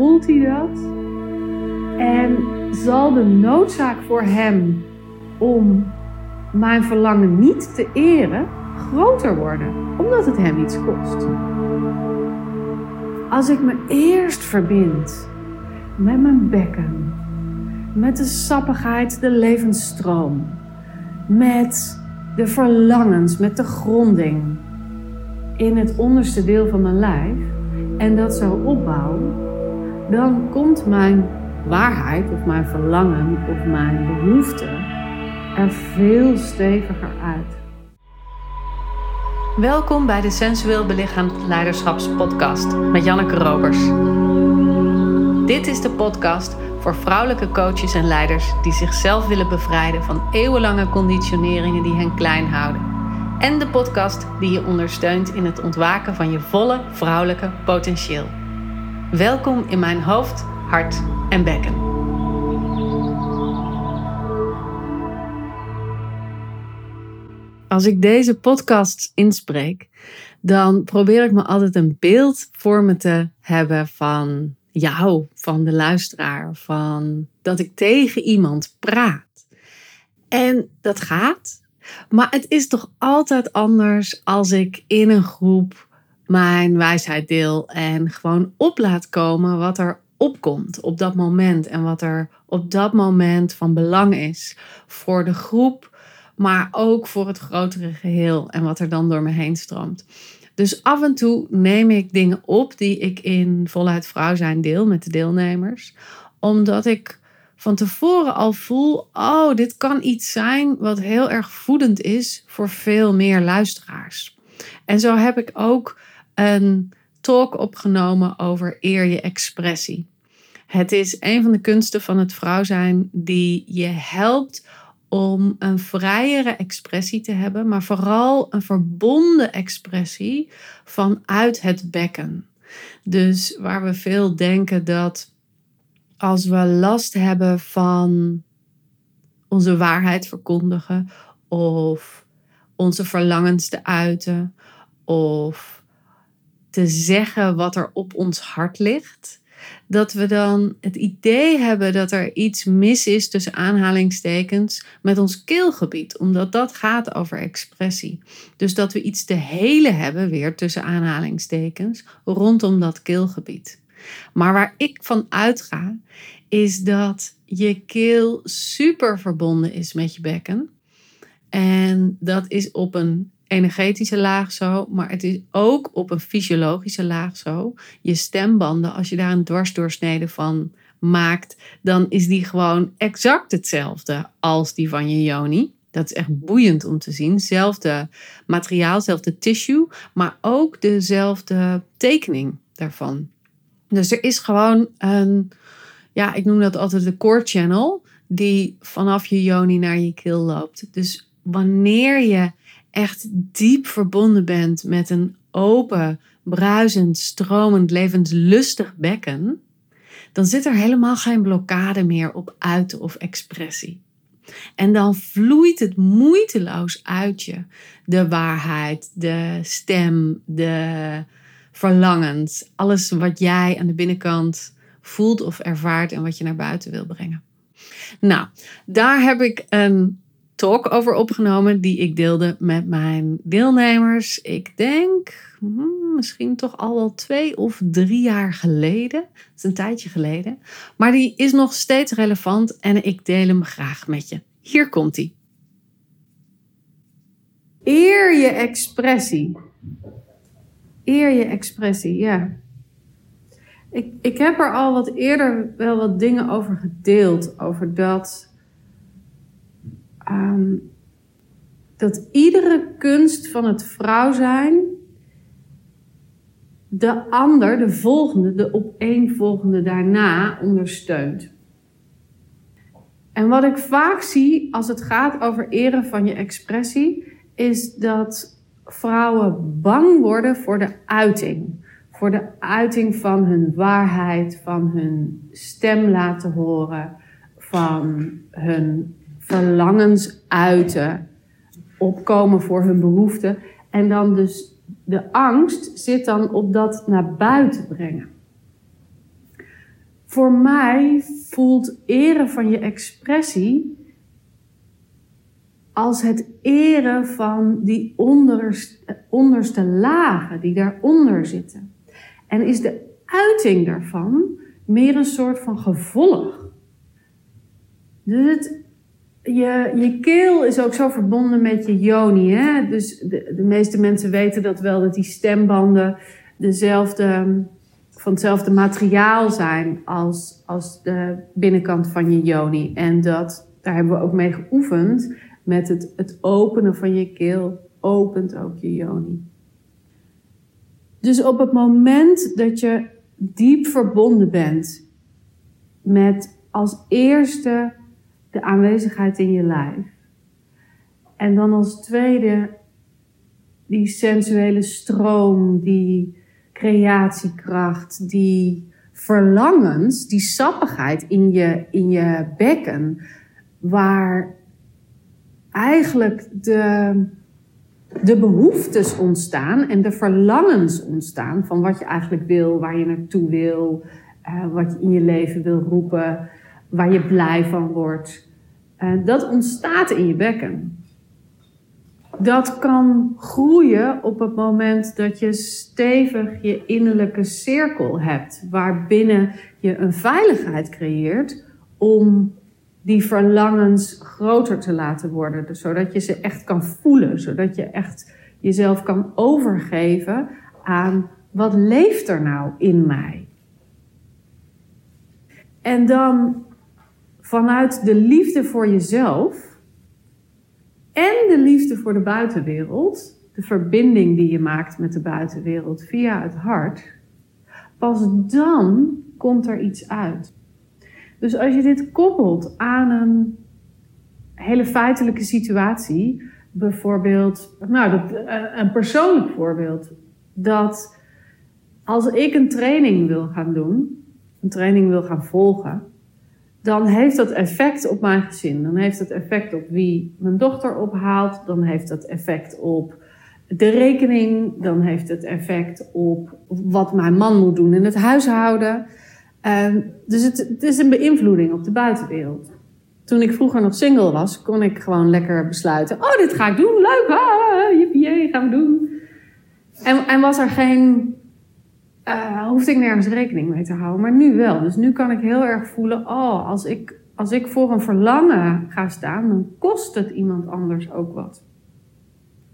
voelt hij dat? En zal de noodzaak voor hem om mijn verlangen niet te eren groter worden, omdat het hem iets kost? Als ik me eerst verbind met mijn bekken, met de sappigheid, de levensstroom, met de verlangens, met de gronding in het onderste deel van mijn lijf en dat zo opbouwen, dan komt mijn waarheid of mijn verlangen of mijn behoefte er veel steviger uit. Welkom bij de Sensueel Belichaamd Leiderschapspodcast met Janneke Robers. Dit is de podcast voor vrouwelijke coaches en leiders die zichzelf willen bevrijden van eeuwenlange conditioneringen die hen klein houden. En de podcast die je ondersteunt in het ontwaken van je volle vrouwelijke potentieel. Welkom in mijn hoofd, hart en bekken. Als ik deze podcast inspreek, dan probeer ik me altijd een beeld voor me te hebben van jou, van de luisteraar, van dat ik tegen iemand praat. En dat gaat, maar het is toch altijd anders als ik in een groep mijn wijsheid deel en gewoon op laat komen wat er opkomt op dat moment en wat er op dat moment van belang is voor de groep, maar ook voor het grotere geheel en wat er dan door me heen stroomt. Dus af en toe neem ik dingen op die ik in voluit vrouw zijn deel met de deelnemers, omdat ik van tevoren al voel: oh, dit kan iets zijn wat heel erg voedend is voor veel meer luisteraars. En zo heb ik ook een talk opgenomen over eer je expressie. Het is een van de kunsten van het vrouw zijn die je helpt om een vrijere expressie te hebben, maar vooral een verbonden expressie vanuit het bekken. Dus waar we veel denken dat als we last hebben van onze waarheid verkondigen of onze verlangens te uiten of te zeggen wat er op ons hart ligt, dat we dan het idee hebben dat er iets mis is tussen aanhalingstekens met ons keelgebied, omdat dat gaat over expressie. Dus dat we iets te helen hebben, weer tussen aanhalingstekens, rondom dat keelgebied. Maar waar ik van uitga, is dat je keel super verbonden is met je bekken. En dat is op een energetische laag zo, maar het is ook op een fysiologische laag zo. Je stembanden, als je daar een dwarsdoorsnede van maakt, dan is die gewoon exact hetzelfde als die van je yoni. Dat is echt boeiend om te zien. Zelfde materiaal, zelfde tissue, maar ook dezelfde tekening daarvan. Dus er is gewoon een, ja, ik noem dat altijd de core channel, die vanaf je yoni naar je keel loopt. Dus wanneer je echt diep verbonden bent met een open, bruisend, stromend, levenslustig bekken, dan zit er helemaal geen blokkade meer op uiten of expressie. En dan vloeit het moeiteloos uit je. De waarheid, de stem, de verlangens, alles wat jij aan de binnenkant voelt of ervaart en wat je naar buiten wil brengen. Nou, daar heb ik een talk over opgenomen die ik deelde met mijn deelnemers. Ik denk hmm, misschien toch al wel twee of drie jaar geleden. Dat is een tijdje geleden. Maar die is nog steeds relevant en ik deel hem graag met je. Hier komt hij. Eer je expressie. Eer je expressie, ja. Ik, ik heb er al wat eerder wel wat dingen over gedeeld. Over dat Ehm, dat iedere kunst van het vrouw zijn de ander, de volgende, de opeenvolgende daarna ondersteunt. En wat ik vaak zie als het gaat over eren van je expressie, is dat vrouwen bang worden voor de uiting. Voor de uiting van hun waarheid, van hun stem laten horen, van hun verlangens uiten, opkomen voor hun behoeften. En dan dus de angst zit dan op dat naar buiten brengen. voor mij voelt eren van je expressie als het eren van die onderste, onderste lagen die daaronder zitten. En is de uiting daarvan meer een soort van gevolg. Dus het, je, je keel is ook zo verbonden met je joni. Hè? Dus de, de meeste mensen weten dat wel, dat die stembanden dezelfde, van hetzelfde materiaal zijn als, als de binnenkant van je joni. En dat, daar hebben we ook mee geoefend met het, het openen van je keel, opent ook je joni. Dus op het moment dat je diep verbonden bent met als eerste de aanwezigheid in je lijf. En dan als tweede die sensuele stroom, die creatiekracht, die verlangens, die sappigheid in je, in je bekken, waar eigenlijk de, de behoeftes ontstaan en de verlangens ontstaan van wat je eigenlijk wil, waar je naartoe wil, uh, wat je in je leven wil roepen, waar je blij van wordt. Uh, dat ontstaat in je bekken. Dat kan groeien op het moment dat je stevig je innerlijke cirkel hebt, waarbinnen je een veiligheid creëert om die verlangens groter te laten worden. Zodat je ze echt kan voelen, zodat je echt jezelf kan overgeven aan wat leeft er nou in mij. En dan vanuit de liefde voor jezelf en de liefde voor de buitenwereld, de verbinding die je maakt met de buitenwereld via het hart, pas dan komt er iets uit. Dus als je dit koppelt aan een hele feitelijke situatie, bijvoorbeeld, nou, dat, eh, een persoonlijk voorbeeld, dat als ik een training wil gaan doen, een training wil gaan volgen, dan heeft dat effect op mijn gezin. Dan heeft dat effect op wie mijn dochter ophaalt. Dan heeft dat effect op de rekening. Dan heeft het effect op wat mijn man moet doen in het huishouden. Uh, dus het, het, is een beïnvloeding op de buitenwereld. Toen ik vroeger nog single was, kon ik gewoon lekker besluiten: oh, dit ga ik doen, leuk, ah, jippie, gaan we doen. En, en was er geen, uh, hoefde ik nergens rekening mee te houden, maar nu wel. Dus nu kan ik heel erg voelen: oh, als ik, als ik voor een verlangen ga staan, dan kost het iemand anders ook wat.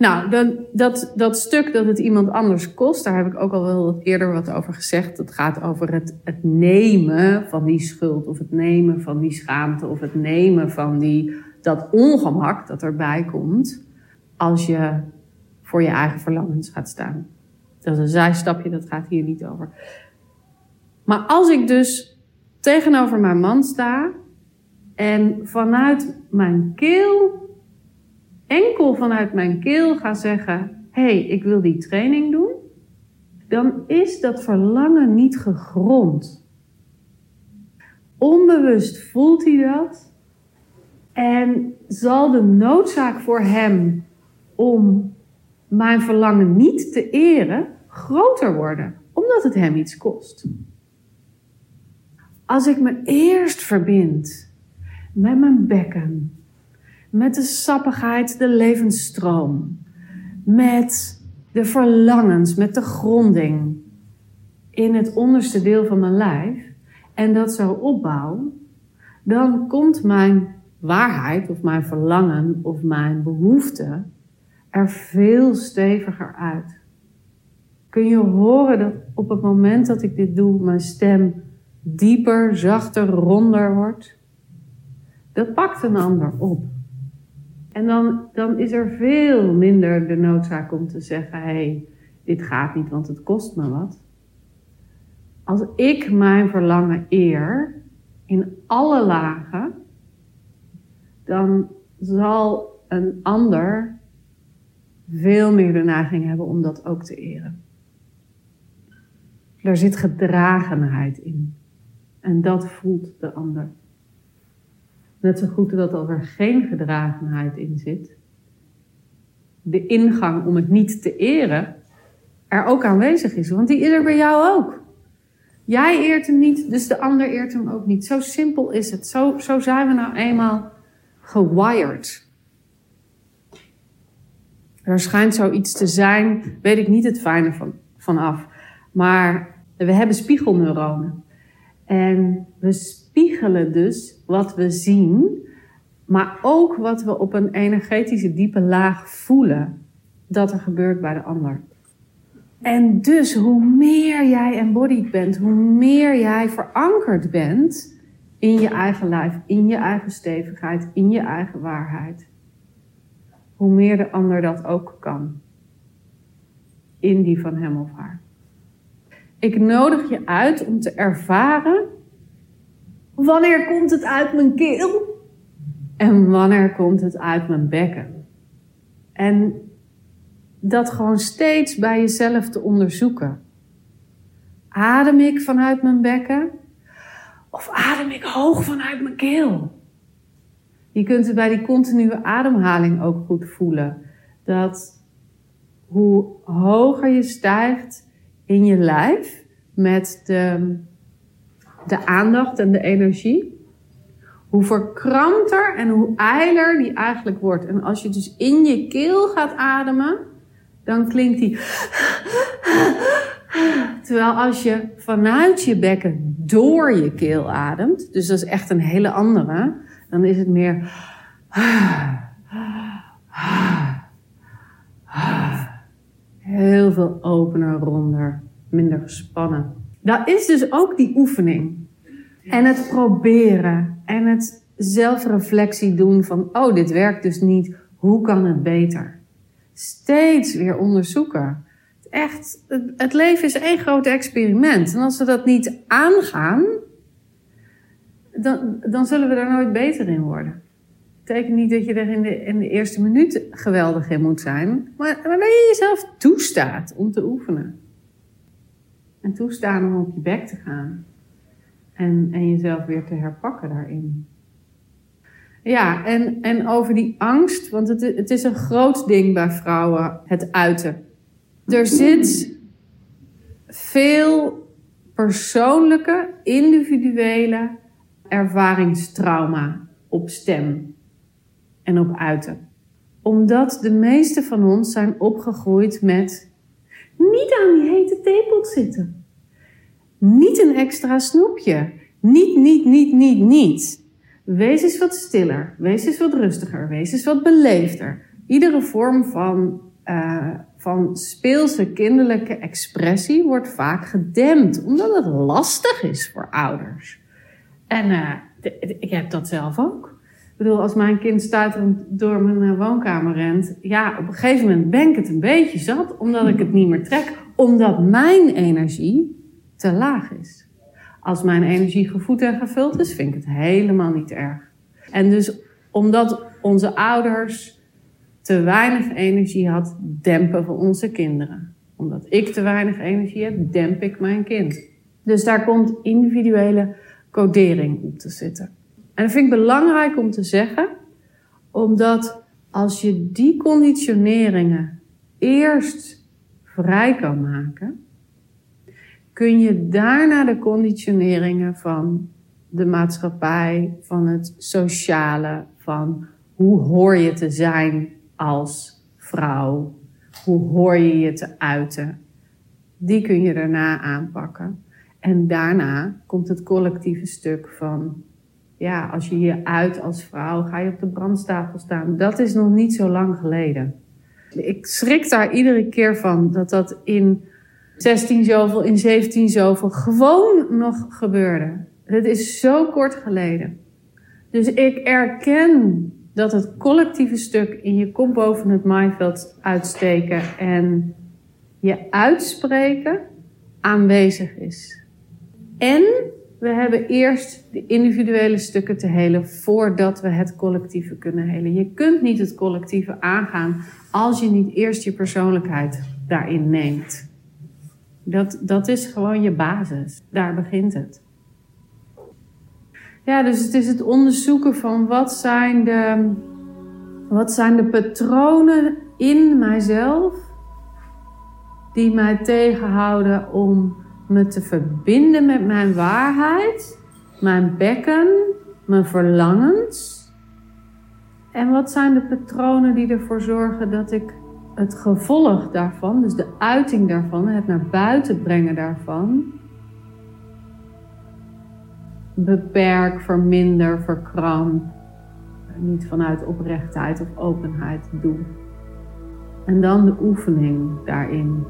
Nou, dat, dat, dat stuk dat het iemand anders kost, daar heb ik ook al wel eerder wat over gezegd. Dat gaat over het, het nemen van die schuld, of het nemen van die schaamte, of het nemen van die, dat ongemak dat erbij komt als je voor je eigen verlangens gaat staan. Dat is een zijstapje, dat gaat hier niet over. Maar als ik dus tegenover mijn man sta en vanuit mijn keel enkel vanuit mijn keel ga zeggen: hé, hey, ik wil die training doen, dan is dat verlangen niet gegrond. Onbewust voelt hij dat en zal de noodzaak voor hem om mijn verlangen niet te eren groter worden, omdat het hem iets kost. Als ik me eerst verbind met mijn bekken, met de sappigheid, de levensstroom, met de verlangens, met de gronding in het onderste deel van mijn lijf en dat zo opbouw, dan komt mijn waarheid of mijn verlangen of mijn behoefte er veel steviger uit. Kun je horen dat op het moment dat ik dit doe, mijn stem dieper, zachter, ronder wordt? Dat pakt een ander op. En dan, dan is er veel minder de noodzaak om te zeggen: hé, hey, dit gaat niet, want het kost me wat. Als ik mijn verlangen eer in alle lagen, dan zal een ander veel meer de neiging hebben om dat ook te eren. Er zit gedragenheid in. En dat voelt de ander. Net zo goed dat als er geen gedragenheid in zit, de ingang om het niet te eren er ook aanwezig is. Want die is er bij jou ook. Jij eert hem niet, dus de ander eert hem ook niet. Zo simpel is het. Zo, zo zijn we nou eenmaal gewired. Er schijnt zoiets te zijn, weet ik niet het fijne van, vanaf. Maar we hebben spiegelneuronen. En we spiegelen dus wat we zien, maar ook wat we op een energetische diepe laag voelen dat er gebeurt bij de ander. En dus hoe meer jij embodied bent, hoe meer jij verankerd bent in je eigen lijf, in je eigen stevigheid, in je eigen waarheid, hoe meer de ander dat ook kan. In die van hem of haar. Ik nodig je uit om te ervaren wanneer komt het uit mijn keel en wanneer komt het uit mijn bekken. En dat gewoon steeds bij jezelf te onderzoeken. Adem ik vanuit mijn bekken of adem ik hoog vanuit mijn keel? Je kunt het bij die continue ademhaling ook goed voelen. Dat hoe hoger je stijgt in je lijf met de, de aandacht en de energie, hoe verkrampter en hoe eiler die eigenlijk wordt. En als je dus in je keel gaat ademen, dan klinkt die. Terwijl als je vanuit je bekken door je keel ademt, dus dat is echt een hele andere, dan is het meer. Heel veel opener, ronder, minder gespannen. Dat is dus ook die oefening. En het proberen en het zelfreflectie doen van, oh, dit werkt dus niet, hoe kan het beter? Steeds weer onderzoeken. Echt, het leven is één groot experiment. En als we dat niet aangaan, dan, dan zullen we er nooit beter in worden. Dat betekent niet dat je er in de, in de eerste minuut geweldig in moet zijn, maar, dat je jezelf toestaat om te oefenen. En toestaan om op je bek te gaan. En, en jezelf weer te herpakken daarin. Ja, en, en over die angst, want het, het is een groot ding bij vrouwen, het uiten. Er zit veel persoonlijke, individuele ervaringstrauma op stem en op uiten. Omdat de meeste van ons zijn opgegroeid met niet aan die hete theepot zitten. Niet een extra snoepje. Niet, niet, niet, niet, niet. Wees eens wat stiller. Wees eens wat rustiger. Wees eens wat beleefder. Iedere vorm van, uh, van speelse kinderlijke expressie wordt vaak gedempt, omdat het lastig is voor ouders. En uh, ik heb dat zelf ook. Ik bedoel, als mijn kind stuiterend door mijn eh, woonkamer rent, ja, op een gegeven moment ben ik het een beetje zat, omdat ik het niet meer trek, omdat mijn energie te laag is. Als mijn energie gevoed en gevuld is, vind ik het helemaal niet erg. En dus omdat onze ouders te weinig energie had, dempen we onze kinderen. Omdat ik te weinig energie heb, demp ik mijn kind. Dus daar komt individuele codering op te zitten. En dat vind ik belangrijk om te zeggen, omdat als je die conditioneringen eerst vrij kan maken, kun je daarna de conditioneringen van de maatschappij, van het sociale, van hoe hoor je te zijn als vrouw, hoe hoor je je te uiten, die kun je daarna aanpakken. En daarna komt het collectieve stuk van, ja, als je je uit als vrouw, ga je op de brandstapel staan. Dat is nog niet zo lang geleden. Ik schrik daar iedere keer van dat dat in 16 zoveel, in 17 zoveel gewoon nog gebeurde. Het is zo kort geleden. Dus ik erken dat het collectieve stuk in je kop boven het maaiveld uitsteken en je uitspreken aanwezig is. En we hebben eerst de individuele stukken te helen voordat we het collectieve kunnen helen. Je kunt niet het collectieve aangaan als je niet eerst je persoonlijkheid daarin neemt. Dat, dat is gewoon je basis. Daar begint het. Ja, dus het is het onderzoeken van wat zijn de, wat zijn de patronen in mijzelf die mij tegenhouden om me te verbinden met mijn waarheid, mijn bekken, mijn verlangens? En wat zijn de patronen die ervoor zorgen dat ik het gevolg daarvan, dus de uiting daarvan, het naar buiten brengen daarvan, beperk, verminder, verkramp, niet vanuit oprechtheid of openheid doe. En dan de oefening daarin.